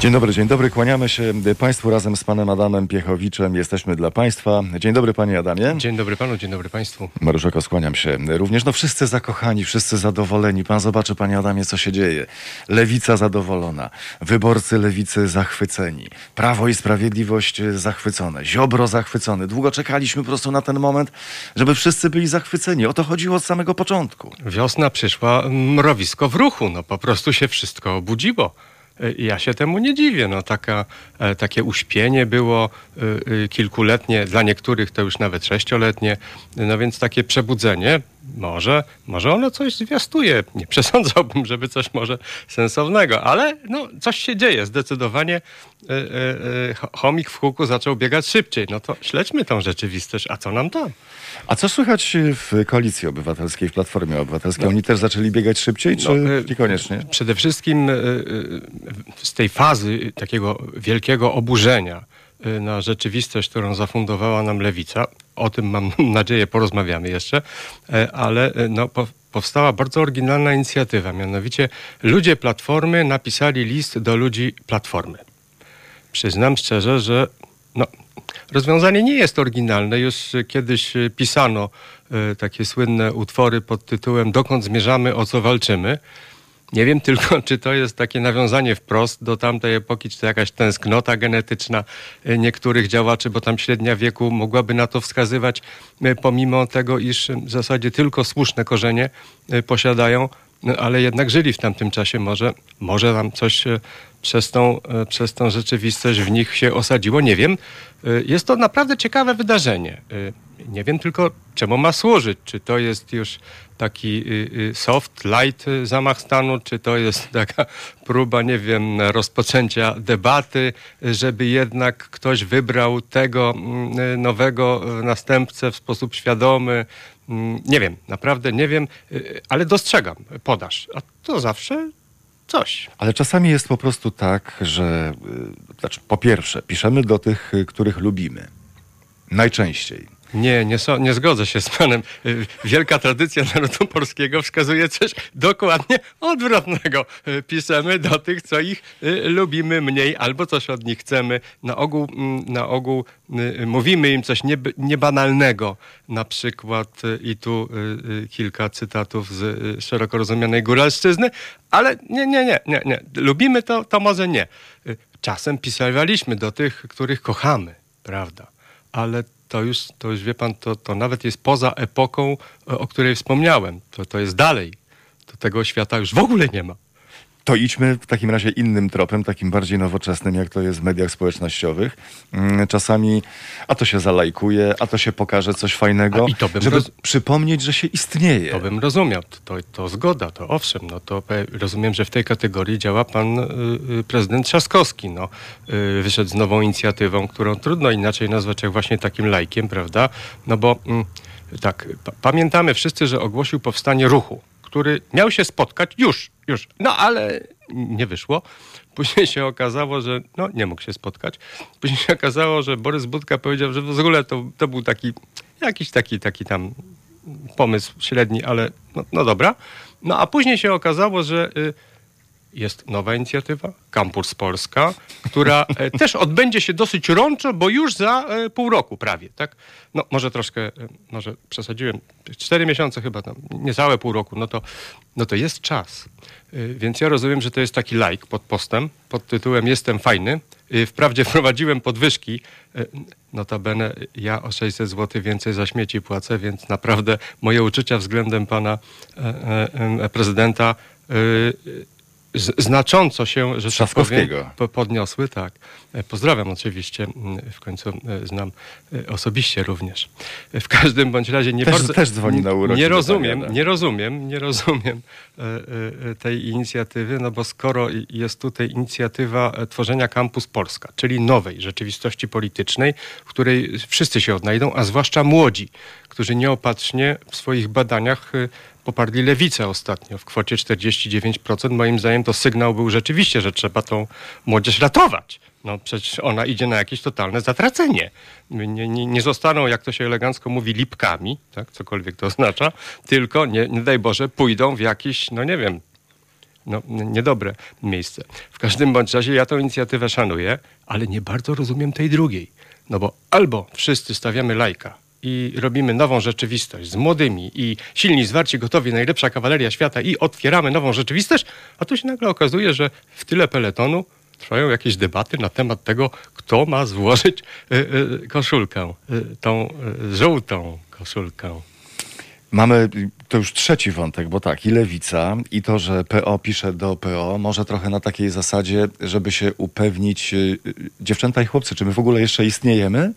Dzień dobry, dzień dobry. Kłaniamy się Państwu razem z Panem Adamem Piechowiczem. Jesteśmy dla Państwa. Dzień dobry Panie Adamie. Dzień dobry Panu, dzień dobry Państwu. Maruszeko, skłaniam się. Również no wszyscy zakochani, wszyscy zadowoleni. Pan zobaczy Panie Adamie, co się dzieje. Lewica zadowolona. Wyborcy Lewicy zachwyceni. Prawo i Sprawiedliwość zachwycone. Ziobro zachwycony. Długo czekaliśmy po prostu na ten moment, żeby wszyscy byli zachwyceni. O to chodziło od samego początku. Wiosna przyszła, mrowisko w ruchu. No po prostu się wszystko obudziło. E, ja się temu nie dziwię. No, taka, e, takie uśpienie było e, kilkuletnie, dla niektórych to już nawet sześcioletnie. No więc takie przebudzenie, może, może ono coś zwiastuje. Nie przesądzałbym, żeby coś może sensownego, ale no, coś się dzieje. Zdecydowanie chomik w huku zaczął biegać szybciej. No to śledźmy tą rzeczywistość. A co nam tam? A co słychać w Koalicji Obywatelskiej, w Platformie Obywatelskiej? No. Oni też zaczęli biegać szybciej, czy no, niekoniecznie? Przede wszystkim z tej fazy takiego wielkiego oburzenia y, na rzeczywistość, którą zafundowała nam lewica, o tym mam nadzieję porozmawiamy jeszcze, ale no, powstała bardzo oryginalna inicjatywa, mianowicie ludzie Platformy napisali list do ludzi Platformy. Przyznam szczerze, że no, rozwiązanie nie jest oryginalne. Już kiedyś pisano e, takie słynne utwory pod tytułem Dokąd zmierzamy, o co walczymy. Nie wiem tylko, czy to jest takie nawiązanie wprost do tamtej epoki, czy to jakaś tęsknota genetyczna e, niektórych działaczy, bo tam średnia wieku mogłaby na to wskazywać, e, pomimo tego, iż w zasadzie tylko słuszne korzenie posiadają, no, ale jednak żyli w tamtym czasie. Może, może tam coś przez tą, przez tą rzeczywistość w nich się osadziło. Nie wiem. Jest to naprawdę ciekawe wydarzenie. Nie wiem tylko, czemu ma służyć. Czy to jest już taki y, y, soft, light zamach stanu, czy to jest taka próba, nie wiem, rozpoczęcia debaty, żeby jednak ktoś wybrał tego mm, nowego następcę w sposób świadomy. Mm, nie wiem, naprawdę nie wiem, y, ale dostrzegam podaż. A to zawsze coś. Ale czasami jest po prostu tak, że znaczy, po pierwsze, piszemy do tych, których lubimy. Najczęściej nie, nie, so, nie zgodzę się z panem. Y, wielka tradycja narodu polskiego wskazuje coś dokładnie odwrotnego. Y, piszemy do tych, co ich y, lubimy mniej albo coś od nich chcemy. Na ogół, mm, na ogół mówimy im coś niebanalnego. Na przykład, i tu kilka cytatów z szeroko rozumianej góralszczyzny, ale nie, nie, nie, nie, nie. Lubimy to, to może nie. Czasem pisaliśmy do tych, których kochamy, prawda? Ale to już, to już wie pan, to, to nawet jest poza epoką, e, o której wspomniałem. To, to jest dalej. To tego świata już w ogóle nie ma. To idźmy w takim razie innym tropem, takim bardziej nowoczesnym, jak to jest w mediach społecznościowych. Mm, czasami a to się zalajkuje, a to się pokaże coś fajnego, żeby roz... przypomnieć, że się istnieje. To bym rozumiał. To, to zgoda, to owszem. No to rozumiem, że w tej kategorii działa pan y, y, prezydent Trzaskowski. No, y, wyszedł z nową inicjatywą, którą trudno inaczej nazwać jak właśnie takim lajkiem, prawda? No bo y, tak, pamiętamy wszyscy, że ogłosił powstanie ruchu który miał się spotkać już, już. No ale nie wyszło. Później się okazało, że no, nie mógł się spotkać. Później się okazało, że Borys Budka powiedział, że w ogóle to, to był taki, jakiś taki, taki tam pomysł średni, ale no, no dobra. No a później się okazało, że y, jest nowa inicjatywa, Campus Polska, która e, też odbędzie się dosyć rączo, bo już za e, pół roku prawie, tak? No może troszkę, e, może przesadziłem, cztery miesiące chyba, tam, niecałe pół roku, no to, no to jest czas. Więc ja rozumiem, że to jest taki like pod postem, pod tytułem Jestem fajny. Wprawdzie wprowadziłem podwyżki, notabene ja o 600 zł więcej za śmieci płacę, więc naprawdę moje uczucia względem pana prezydenta znacząco się, że tak powiem, podniosły. Tak. E, pozdrawiam oczywiście, w końcu e, znam e, osobiście również. W każdym bądź razie nie też, bardzo... Też dzwoni na urodziny. Nie rozumiem, nie rozumiem, nie rozumiem tej inicjatywy, no bo skoro jest tutaj inicjatywa tworzenia Kampus Polska, czyli nowej rzeczywistości politycznej, w której wszyscy się odnajdą, a zwłaszcza młodzi, którzy nieopatrznie w swoich badaniach poparli lewicę ostatnio w kwocie 49%. Moim zdaniem to sygnał był rzeczywiście, że trzeba tą młodzież ratować. No przecież ona idzie na jakieś totalne zatracenie. Nie, nie, nie zostaną, jak to się elegancko mówi, lipkami, tak, cokolwiek to oznacza, tylko, nie, nie daj Boże, pójdą w jakiś, no nie wiem, no, niedobre miejsce. W każdym bądź razie ja tę inicjatywę szanuję, ale nie bardzo rozumiem tej drugiej. No bo albo wszyscy stawiamy lajka i robimy nową rzeczywistość z młodymi i silni, zwarci, gotowi, najlepsza kawaleria świata i otwieramy nową rzeczywistość, a tu się nagle okazuje, że w tyle peletonu trwają jakieś debaty na temat tego, kto ma złożyć y, y, koszulkę, y, tą żółtą koszulkę. Mamy to już trzeci wątek, bo tak, i lewica, i to, że PO pisze do PO, może trochę na takiej zasadzie, żeby się upewnić, y, y, dziewczęta i chłopcy, czy my w ogóle jeszcze istniejemy?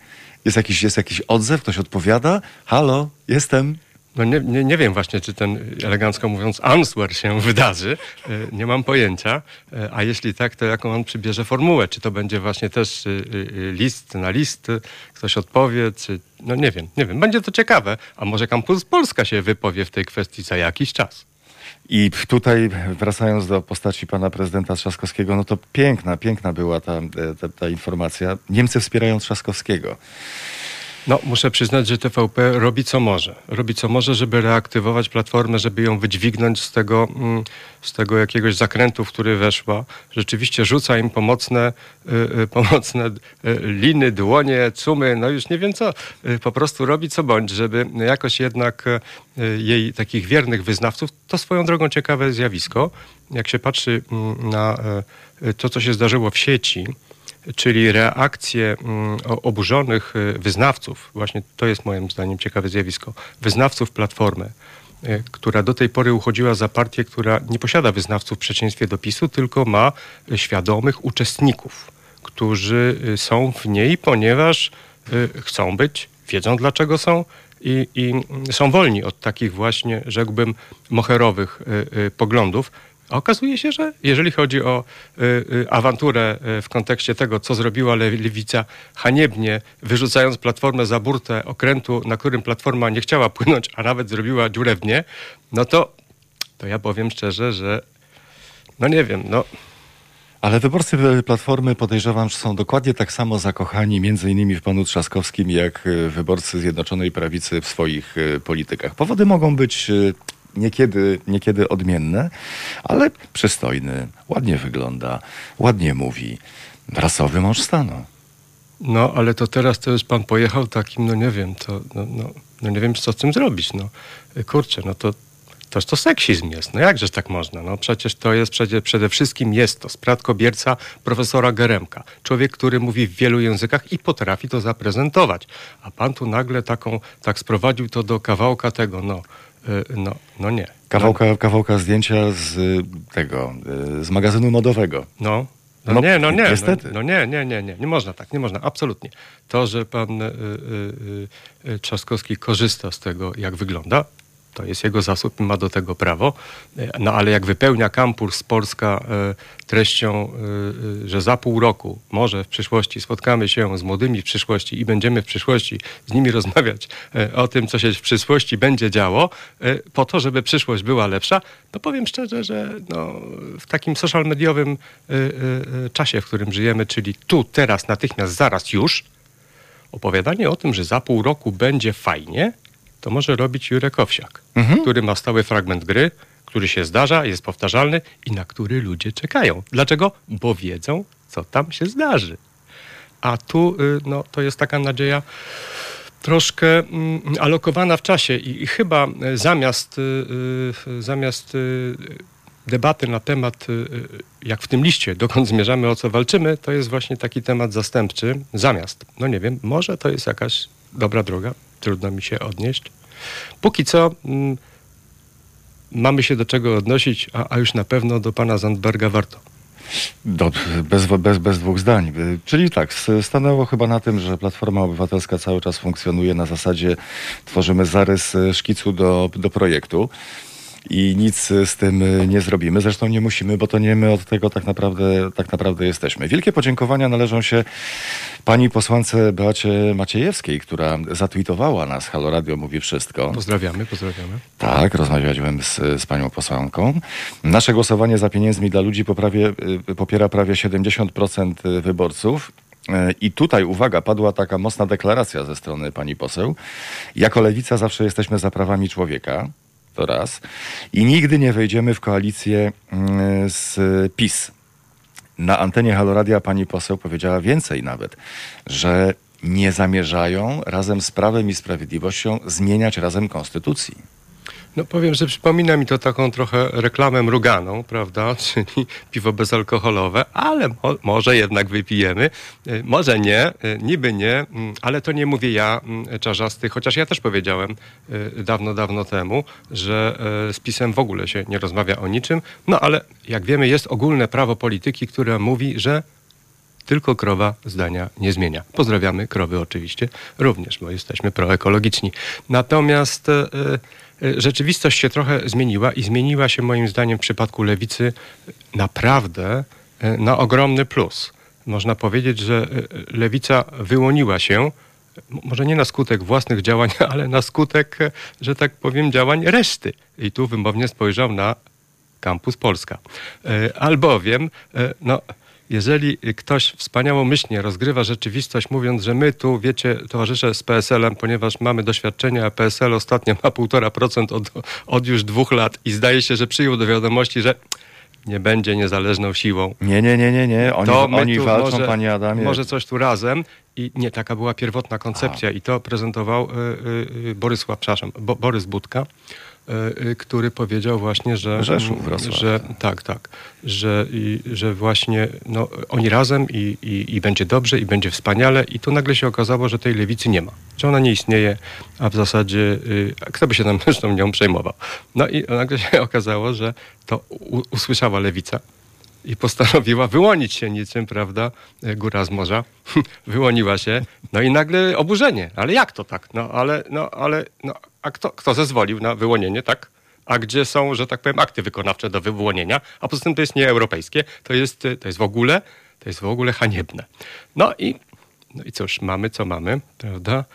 Jest jakiś, jest jakiś odzew, ktoś odpowiada? Halo, jestem. No nie, nie, nie wiem właśnie, czy ten elegancko mówiąc answer się wydarzy. Y, Nie mam pojęcia. Y, A jeśli tak, to jaką on przybierze formułę? Czy to będzie właśnie też y, y, list na list, y, ktoś odpowie, czy... No nie wiem, nie wiem. Będzie to ciekawe. A może Campus Polska się wypowie w tej kwestii za jakiś czas. I tutaj, wracając do postaci pana prezydenta Trzaskowskiego, no to piękna, piękna była ta, e, ta, ta informacja. Niemcy wspierają Trzaskowskiego. No, muszę przyznać, że TVP robi co może. Robi co może, żeby reaktywować platformę, żeby ją wydźwignąć z tego, mm, z tego jakiegoś zakrętu, w który weszła. Rzeczywiście rzuca im pomocne, y, y, pomocne y, liny, dłonie, cumy, no już nie wiem co. Po prostu robi co bądź, żeby jakoś jednak jej takich wiernych wyznawców, to swoją drogą ciekawe zjawisko, jak się patrzy mm, na to, co się zdarzyło w sieci, czyli reakcje mm, oburzonych y, wyznawców, właśnie to jest moim zdaniem ciekawe zjawisko, wyznawców Platformy, y, która do tej pory uchodziła za partię, która nie posiada wyznawców w przeciwieństwie do PiSu, tylko ma świadomych uczestników, którzy y, są w niej, ponieważ chcą być, wiedzą dlaczego są i, i mm, są wolni od takich właśnie, rzekłbym, moherowych poglądów. A okazuje się, że jeżeli chodzi o y, y, awanturę y, w kontekście tego, co zrobiła Le- lewica haniebnie, wyrzucając platformę za burtę okrętu, na którym platforma nie chciała płynąć, a nawet zrobiła dnie, no to, to ja powiem szczerze, że no nie wiem, no Ale wyborcy Platformy podejrzewam, że są dokładnie tak samo zakochani między innymi w panu Trzaskowskim, jak wyborcy Zjednoczonej Prawicy w swoich politykach. Powody mogą być niekiedy, niekiedy odmienne, ale przystojny, ładnie wygląda, ładnie mówi. Rasowy mąż stanu. No, ale to teraz to już pan pojechał takim, no nie wiem, to, no, no, no nie wiem, co z tym zrobić, no. Kurczę, no to toż to seksizm jest, no jakżeż tak można, no przecież to jest, przede, przede wszystkim jest to sprawkobierca profesora Geremka. Człowiek, który mówi w wielu językach i potrafi to zaprezentować. A pan tu nagle taką, tak sprowadził to do kawałka tego, no, no, no nie. Kawałka, kawałka zdjęcia z e, tego, e, z magazynu modowego. No. No, No, nie, no nie, niestety. No, no nie, nie, nie, nie, nie można tak, nie można, absolutnie. To, że pan y, y, y, Trzaskowski korzysta z tego, jak wygląda, to jest jego zasób ma do tego prawo, Y, no ale jak wypełnia kampus Polska y, treścią, y, że za pół roku może w przyszłości spotkamy się z młodymi w przyszłości i będziemy w przyszłości z nimi rozmawiać o tym, co się w przyszłości będzie działo, po to, żeby przyszłość była lepsza, to powiem szczerze, że no, w takim social mediowym czasie, w którym żyjemy, czyli tu, teraz, natychmiast, zaraz, już, opowiadanie o tym, że za pół roku będzie fajnie, to może robić Jurek Owsiak, który ma stały fragment gry, który się zdarza, jest powtarzalny i na który ludzie czekają. Dlaczego? Bo wiedzą, co tam się zdarzy. A tu y, no, to jest taka nadzieja troszkę mm, alokowana w czasie i, i chyba y, zamiast, y, zamiast debaty na temat, jak w tym liście, dokąd zmierzamy, o co walczymy, to jest właśnie taki temat zastępczy. Zamiast, no nie wiem, może to jest jakaś dobra droga, trudno mi się odnieść. Póki co mm, mamy się do czego odnosić, a, a już na pewno do pana Zandberga warto. Do, bez, bez, bez dwóch zdań. Czyli tak, stanęło chyba na tym, że Platforma Obywatelska cały czas funkcjonuje na zasadzie tworzymy zarys y, szkicu do, do projektu i nic z tym y, nie zrobimy. Zresztą nie musimy, bo to nie my od tego tak naprawdę, tak naprawdę jesteśmy. Wielkie podziękowania należą się pani posłance Beacie Maciejewskiej, która zatweetowała nas. Halo Radio mówi wszystko. Pozdrawiamy, pozdrawiamy. Tak, rozmawiałem z, z panią posłanką. Nasze głosowanie za pieniędzmi dla ludzi poprawie, y, popiera prawie 70% wyborców. Y, I tutaj, uwaga, padła taka mocna deklaracja ze strony pani poseł. Jako lewica zawsze jesteśmy za prawami człowieka. To raz. I nigdy nie wejdziemy w koalicję mm, z PiS. Na antenie Haloradia pani poseł powiedziała więcej nawet, że nie zamierzają razem z Prawem i Sprawiedliwością zmieniać razem konstytucji. No powiem, że przypomina mi to taką trochę reklamę mruganą, prawda, czyli piwo bezalkoholowe, ale mo może jednak wypijemy, y, może nie, y, niby nie, mm, ale to nie mówię ja, mm, czarzasty, chociaż ja też powiedziałem y, dawno, dawno temu, że z PiSem w ogóle się nie rozmawia o niczym, no ale jak wiemy jest ogólne prawo polityki, które mówi, że tylko krowa zdania nie zmienia. Pozdrawiamy krowy oczywiście również, bo jesteśmy proekologiczni. Natomiast E, rzeczywistość się trochę zmieniła i zmieniła się moim zdaniem w przypadku lewicy naprawdę e, na ogromny plus. Można powiedzieć, że e, lewica wyłoniła się, może nie na skutek własnych działań, ale na skutek, że tak powiem, działań reszty. I tu wymownie spojrzał na Campus Polska. Albowiem, no, jeżeli ktoś wspaniałomyślnie rozgrywa rzeczywistość, mówiąc, że my tu, wiecie, towarzysze z PSL-em, ponieważ mamy doświadczenie, a PSL ostatnio ma 1,5% od, od już dwóch lat i zdaje się, że przyjął do wiadomości, że nie będzie niezależną siłą. Nie, nie, nie, nie, nie. Oni, to oni walczą, może, panie Adamie. Może coś tu razem. I nie, taka była pierwotna koncepcja. I to prezentował y, y, Borysław, przepraszam, Bo, Borys Budka. E, e, który powiedział właśnie, że, Rzeszów, że tak, tak, że, i, że właśnie no, oni razem i, i, i będzie dobrze i będzie wspaniale i tu nagle się okazało, że tej lewicy nie ma, że ona nie istnieje, a w zasadzie y, kto by się tam zresztą nią przejmował. No i nagle się okazało, że to usłyszała lewica, i postanowiła wyłonić się niczym, prawda, góra z morza. Wyłoniła się, no i nagle oburzenie. Ale jak to tak? No ale, no ale, no, a kto, kto zezwolił na wyłonienie, tak? A gdzie są, że tak powiem, akty wykonawcze do wyłonienia? A poza tym to jest nieeuropejskie, to jest, to jest w ogóle, to jest w ogóle haniebne. No i, no i cóż, mamy co mamy, prawda?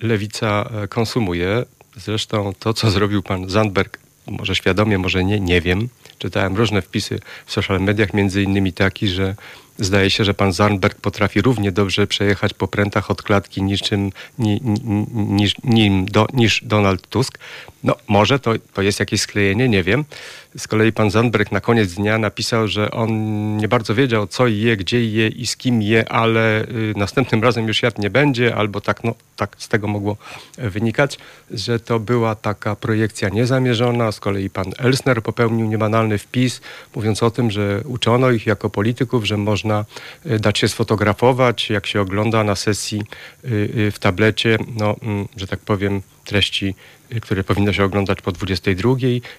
Lewica e, konsumuje. Zresztą to, co zrobił pan Zandberg, może świadomie, może nie, nie wiem. Czytałem różne wpisy w social mediach, między innymi taki, że Zdaje się, że pan Zarnberg potrafi równie dobrze przejechać po prętach od klatki niczym, ni, ni, niż, nim do, niż Donald Tusk. No może to, to jest jakieś sklejenie, nie wiem. Z kolei pan Zandberg na koniec dnia napisał, że on nie bardzo wiedział, co je, gdzie je i z kim je, ale y, następnym razem już jadł nie będzie, albo tak, no, tak z tego mogło wynikać, że to była taka projekcja niezamierzona. Z kolei pan Elsner popełnił niebanalny wpis, mówiąc o tym, że uczono ich jako polityków, że można y, dać się sfotografować, jak się ogląda na sesji y, w tablecie, no, mm, że tak powiem, treści które powinno się oglądać po 22,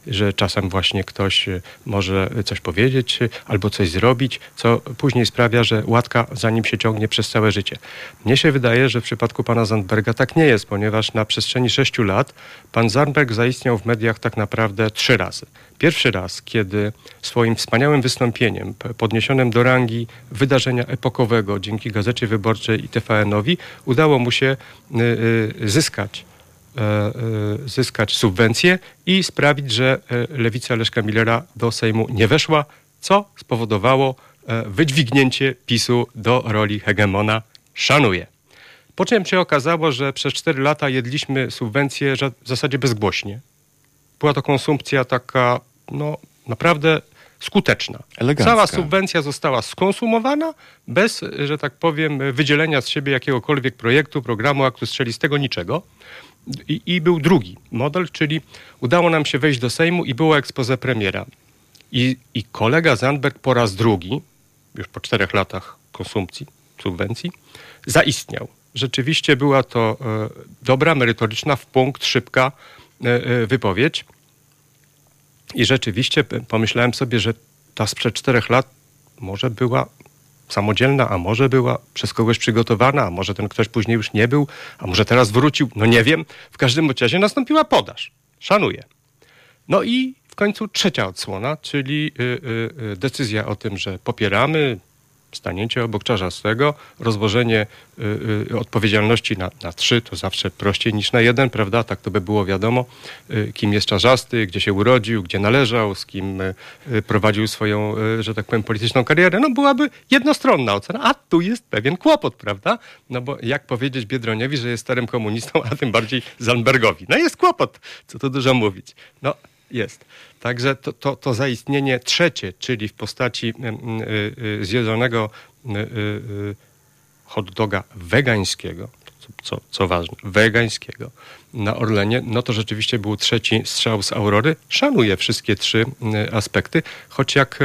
że czasem właśnie ktoś e, może coś powiedzieć e, albo coś zrobić, co później sprawia, że łatka za nim się ciągnie przez całe życie. Mnie się wydaje, że w przypadku pana Zandberga tak nie jest, ponieważ na przestrzeni sześciu lat pan Zandberg zaistniał w mediach tak naprawdę trzy razy. Pierwszy raz, kiedy swoim wspaniałym wystąpieniem, podniesionym do rangi wydarzenia epokowego dzięki Gazecie Wyborczej i TVN-owi, udało mu się y, zyskać zyskać subwencje i sprawić, że e, lewica Leszka Millera do Sejmu nie weszła, co spowodowało wydźwignięcie PiSu do roli hegemona. Szanuję. Po czym się okazało, że przez 4 lata jedliśmy subwencje w zasadzie bezgłośnie. Była to konsumpcja taka, no naprawdę skuteczna. Elegancka. Cała subwencja została skonsumowana bez, że tak powiem, wydzielenia z siebie jakiegokolwiek projektu, programu, aktu strzelistego, niczego. I, I, był drugi model, czyli udało nam się wejść do Sejmu i było expose premiera. I, I kolega Zandberg po raz drugi, już po czterech latach konsumpcji, subwencji, zaistniał. Rzeczywiście była to e, dobra, merytoryczna, w punkt, szybka e, e, wypowiedź. I rzeczywiście pomyślałem sobie, że ta sprzed czterech lat może była samodzielna, a może była przez kogoś przygotowana, a może ten ktoś później już nie był, a może teraz wrócił, no nie wiem. W każdym razie nastąpiła podaż. Szanuję. No i w końcu trzecia odsłona, czyli y, y, y, decyzja o tym, że popieramy stanięcie obok czarzastego, rozłożenie y, y, odpowiedzialności na, na trzy, to zawsze prościej niż na jeden, prawda? Tak to by było wiadomo, y, kim jest czarzasty, gdzie się urodził, gdzie należał, z kim y, y, prowadził swoją, y, że tak powiem, polityczną karierę. No byłaby jednostronna ocena, a tu jest pewien kłopot, prawda? No bo jak powiedzieć Biedroniowi, że jest starym komunistą, a tym bardziej Zalbergowi? No jest kłopot, co tu dużo mówić. No jest. Także to, to, to zaistnienie trzecie, czyli w postaci y, y, zjedzonego y, hot doga wegańskiego, co, co, ważne, wegańskiego na Orlenie, no to rzeczywiście był trzeci strzał z Aurory. Szanuję wszystkie trzy aspekty, choć jak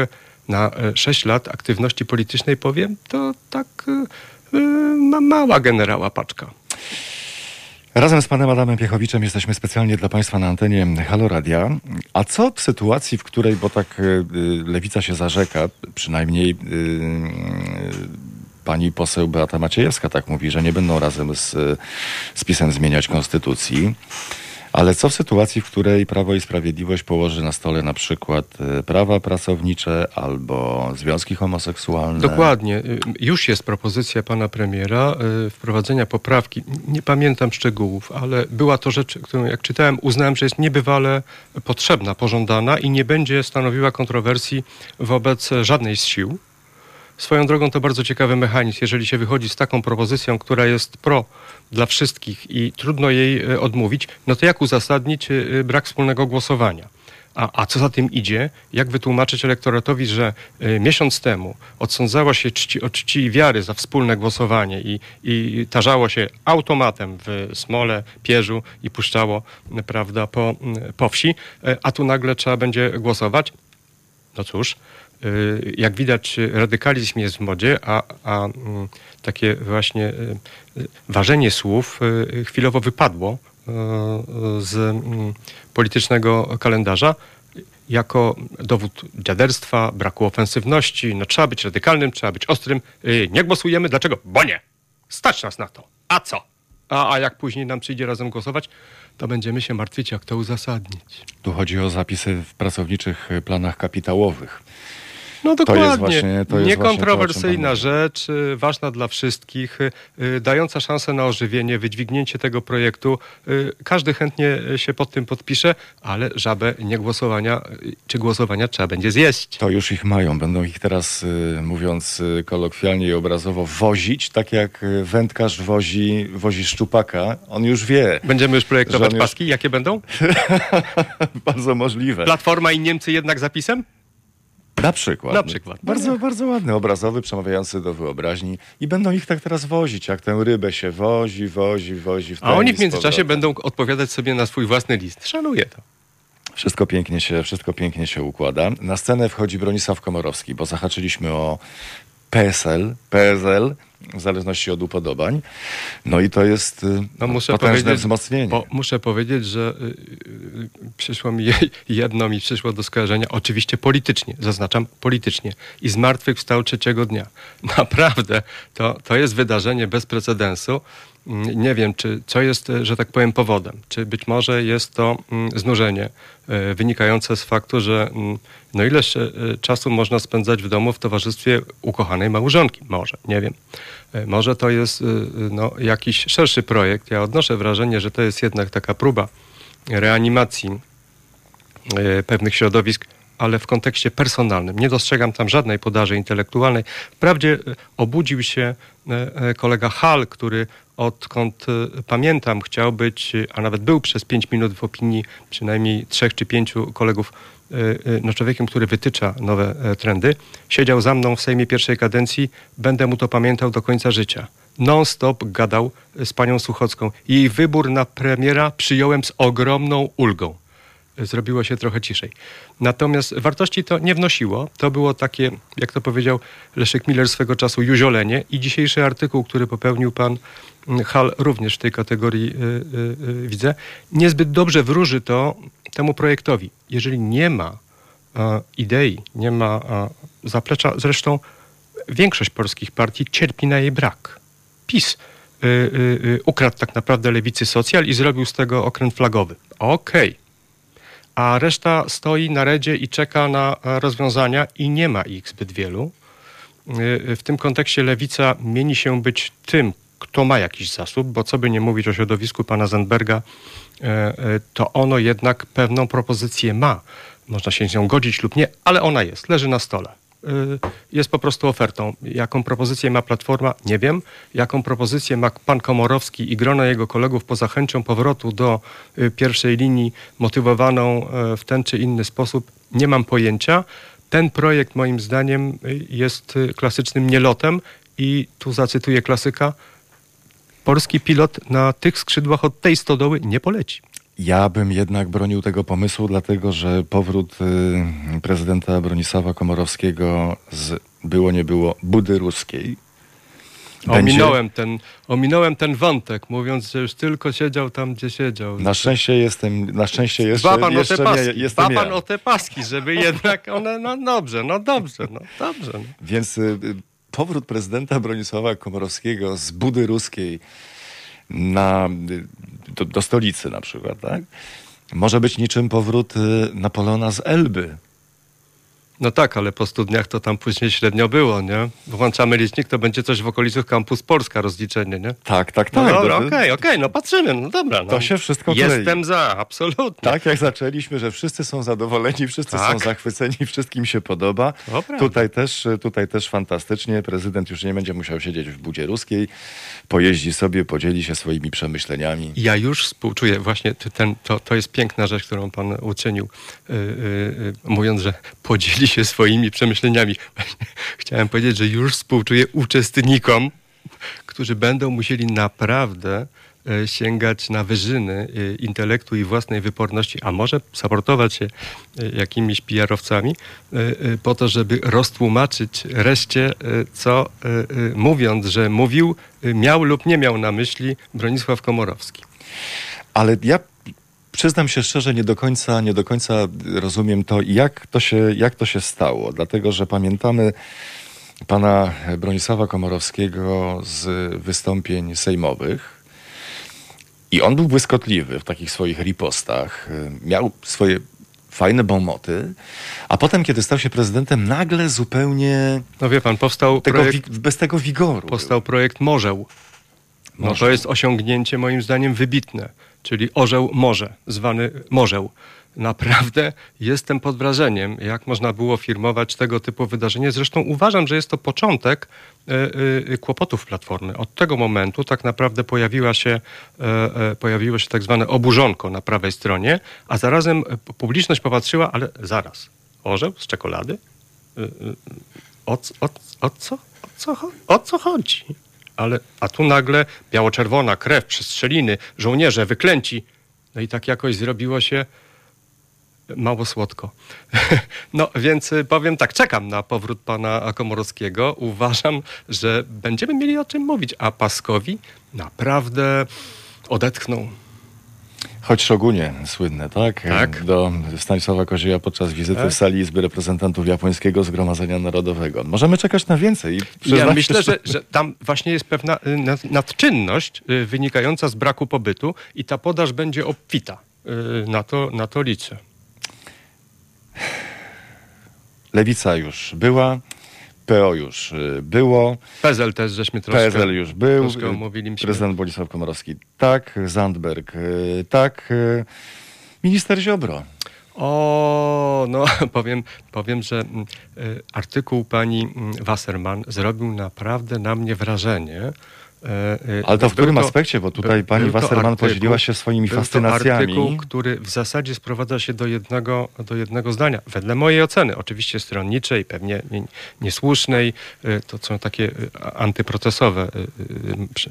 na y, sześć lat aktywności politycznej powiem, to tak ma mała generała paczka. Razem z panem Adamem Piechowiczem jesteśmy specjalnie dla państwa na antenie Halo Radia. A co w sytuacji, w której, bo tak y, lewica się zarzeka, przynajmniej y, pani poseł Beata Maciejewska tak mówi, że nie będą razem z, z PiSem zmieniać konstytucji. Ale co w sytuacji, w której Prawo i Sprawiedliwość położy na stole na przykład y, prawa pracownicze albo związki homoseksualne? Dokładnie. Y, Już jest propozycja pana premiera y, wprowadzenia poprawki. Nie pamiętam szczegółów, ale była to rzecz, którą jak czytałem, uznałem, że jest niebywale potrzebna, pożądana i nie będzie stanowiła kontrowersji wobec żadnej z sił. Swoją drogą to bardzo ciekawy mechanizm. Jeżeli się wychodzi z taką propozycją, która jest pro dla wszystkich i trudno jej e, odmówić, no to jak uzasadnić e, brak wspólnego głosowania? A, a co za tym idzie? Jak wytłumaczyć elektoratowi, że y, miesiąc temu odsądzało się czci, czci i wiary za wspólne głosowanie i, i tarzało się automatem w Smole, Pierzu i puszczało prawda, po, po wsi, a tu nagle trzeba będzie głosować? No cóż, jak widać, y, radykalizm jest w modzie, a, a mm, takie właśnie y, y, ważenie słów y, chwilowo wypadło y, y, z mm, politycznego kalendarza jako dowód dziaderstwa, braku ofensywności. No, trzeba być radykalnym, trzeba być ostrym. Y, Nie głosujemy. Dlaczego? Bo nie. Stać nas na to. A co? A, a jak później nam przyjdzie razem głosować, to będziemy się martwić, jak to uzasadnić. Tu chodzi o zapisy w pracowniczych y, planach kapitałowych. No To dokładnie. jest właśnie- to jest Niekontrowersyjna właśnie to, o rzecz, y, ważna dla wszystkich, y, dająca szansę na ożywienie, wydźwignięcie tego projektu. Y, Każdy chętnie się pod tym podpisze, ale żabę nie głosowania, y, czy głosowania trzeba będzie zjeść. To już ich mają. Będą ich teraz, mówiąc kolokwialnie i obrazowo, wozić, tak jak wędkarz wozi, wozi szczupaka. On już wie. Będziemy już projektować już- paski. Jakie będą? Bardzo możliwe. Platforma i Niemcy jednak zapisem? Na przykład. Na przykład. Bardzo, bardzo ładny, obrazowy, przemawiający do wyobraźni. I będą ich tak teraz wozić, jak tę rybę się wozi, wozi, wozi. A oni w międzyczasie będą odpowiadać sobie na swój własny list. Szanuję to. Wszystko pięknie, się, wszystko pięknie się układa. Na scenę wchodzi Bronisław Komorowski, bo zahaczyliśmy o PSL, PSL, w zależności od upodobań. No i to jest y, No, muszę potężne wzmocnienie. Bo muszę powiedzieć, że y, y, przyszło mi jedno mi przyszło do skojarzenia, oczywiście politycznie, zaznaczam politycznie. I z martwych wstał trzeciego dnia. Naprawdę, to, to jest wydarzenie bez precedensu. Mm, Nie wiem, czy co jest, y, że tak powiem, powodem. Czy być może jest to mm, znużenie y, wynikające z faktu, że mm, no ileż y, czasu można spędzać w domu w towarzystwie ukochanej małżonki? Może, nie wiem. Może to jest no, jakiś szerszy projekt. Ja odnoszę wrażenie, że to jest jednak taka próba reanimacji pewnych środowisk, ale w kontekście personalnym. Nie dostrzegam tam żadnej podaży intelektualnej. Wprawdzie y, obudził się y, y, kolega Hall, który odkąd pamiętam chciał być, a nawet był przez pięć minut w opinii przynajmniej trzech czy pięciu kolegów no człowiekiem, który wytycza nowe e, trendy. Siedział za mną w Sejmie pierwszej kadencji, będę mu to pamiętał do końca życia. Non-stop gadał z panią Suchocką. Jej wybór na premiera przyjąłem z ogromną ulgą zrobiło się trochę ciszej. Natomiast wartości to nie wnosiło. To było takie, jak to powiedział Leszek Miller swego czasu, juziolenie i dzisiejszy artykuł, który popełnił pan mm, Hal również w tej kategorii y, y, y, widzę, niezbyt dobrze wróży to temu projektowi. Jeżeli nie ma idei, nie ma zaplecza, zresztą większość polskich partii cierpi na jej brak. PiS y, y, y, ukradł tak naprawdę lewicy socjal i zrobił z tego okręt flagowy. Okej a reszta stoi na redzie i czeka na rozwiązania i nie ma ich zbyt wielu. y, w tym kontekście lewica mieni się być tym, kto ma jakiś zasób, bo co by nie mówić o środowisku pana Zandberga, e, e, to ono jednak pewną propozycję ma. Można się z nią godzić lub nie, ale ona jest, leży na stole. Y, Jest po prostu ofertą. Jaką propozycję ma Platforma, nie wiem. Jaką propozycję ma pan Komorowski i grono jego kolegów poza chęcią powrotu do y, pierwszej linii, motywowaną e, w ten czy inny sposób, nie mam pojęcia. Ten projekt moim zdaniem y, jest y, klasycznym nielotem i tu zacytuję klasyka, polski pilot na tych skrzydłach od tej stodoły nie poleci. Ja bym jednak bronił tego pomysłu, dlatego że powrót y, prezydenta Bronisława Komorowskiego z było nie było budy ruskiej. Ominąłem, ten, ominąłem ten wątek, mówiąc, że już tylko siedział tam, gdzie siedział. Na szczęście jestem, na szczęście jeszcze, Dba pan o jeszcze te nie, paski, jestem dba pan ja. o te paski, żeby jednak one, no dobrze, no dobrze, no dobrze. No. Więc y, powrót prezydenta Bronisława Komorowskiego z budy ruskiej na, y, do, do stolicy na przykład, tak? Może być niczym powrót y, Napoleona z Elby. no tak, ale po studniach to tam później średnio było, nie? Włączamy licznik, to będzie coś w okolicach Campus Polska rozliczenie, nie? Tak, tak, No tak. dobra, To- okej, okej, no patrzymy, no dobra. No. To się wszystko klei. Jestem za, absolutnie. Tak jak zaczęliśmy, że wszyscy są zadowoleni, wszyscy Tak. są zachwyceni, wszystkim się podoba. Prawda. Tutaj też, tutaj też fantastycznie. Prezydent już nie będzie musiał siedzieć w budzie ruskiej. Pojeździ sobie, podzieli się swoimi przemyśleniami. Ja już współczuję, właśnie ten, to, to jest piękna rzecz, którą pan uczynił, yy, yy, mówiąc, że podzieli się swoimi przemyśleniami. Chciałem powiedzieć, że już współczuję uczestnikom, którzy będą musieli naprawdę sięgać na wyżyny e, intelektu i własnej wyporności, a może saportować się e, jakimiś PR-owcami e, e, po to, żeby roztłumaczyć reszcie, e, co e, e, mówiąc, że mówił, e, miał lub nie miał na myśli Bronisław Komorowski. Ale ja przyznam się szczerze, nie do końca, nie do końca rozumiem to, jak to się, jak to się stało. Dlatego, że pamiętamy pana Bronisława Komorowskiego z wystąpień sejmowych. I on był błyskotliwy w takich swoich ripostach. Miał swoje fajne bomoty. A potem, kiedy stał się prezydentem, nagle zupełnie No wie pan, powstał tego, projekt, bez tego wigoru. powstał projekt Morzeł. No Morzeł. to jest osiągnięcie moim zdaniem wybitne, czyli orzeł morze, zwany morzeł. Naprawdę jestem pod wrażeniem, jak można było firmować tego typu wydarzenie. Zresztą uważam, że jest to początek e, e, kłopotów Platformy. Od tego momentu tak naprawdę pojawiła się, e, pojawiło się tak zwane oburzonko na prawej stronie, a zarazem publiczność popatrzyła, ale zaraz, orzeł z czekolady? O, o, o, co, o, co, o co chodzi? Ale, a tu nagle biało-czerwona krew, przestrzeliny, żołnierze, wyklęci. No i tak jakoś zrobiło się mało słodko. No więc y, powiem tak, czekam na powrót pana Komorowskiego. Uważam, że będziemy mieli o czym mówić, a Paskowi naprawdę odetchnął. Choć Szogunie słynne, tak? Tak. Do Stanisława Kozieja podczas wizyty Tak. w sali Izby Reprezentantów Japońskiego Zgromadzenia Narodowego. Możemy czekać na więcej. Ja myślę, że, że tam właśnie jest pewna y, nad- nadczynność y, wynikająca z braku pobytu i ta podaż będzie obfita. Na to, na to liczę. Lewica już była, PO już y, było, PZL też żeśmy troszkę... PSL już był, troszkę omówiliśmy. prezydent Bonisław Komorowski tak, Zandberg y, tak, y, minister Ziobro. O, no powiem, powiem że mm, artykuł pani mm, Wasserman zrobił naprawdę na mnie wrażenie. E, y, Ale to w którym aspekcie? Bo tutaj pani to Wasserman artykuł- podzieliła się swoimi był to fascynacjami. artykuł, który w zasadzie sprowadza się do jednego, do jednego zdania. Wedle mojej oceny, oczywiście stronniczej, pewnie nie- niesłusznej, y, to są takie antyprocesowe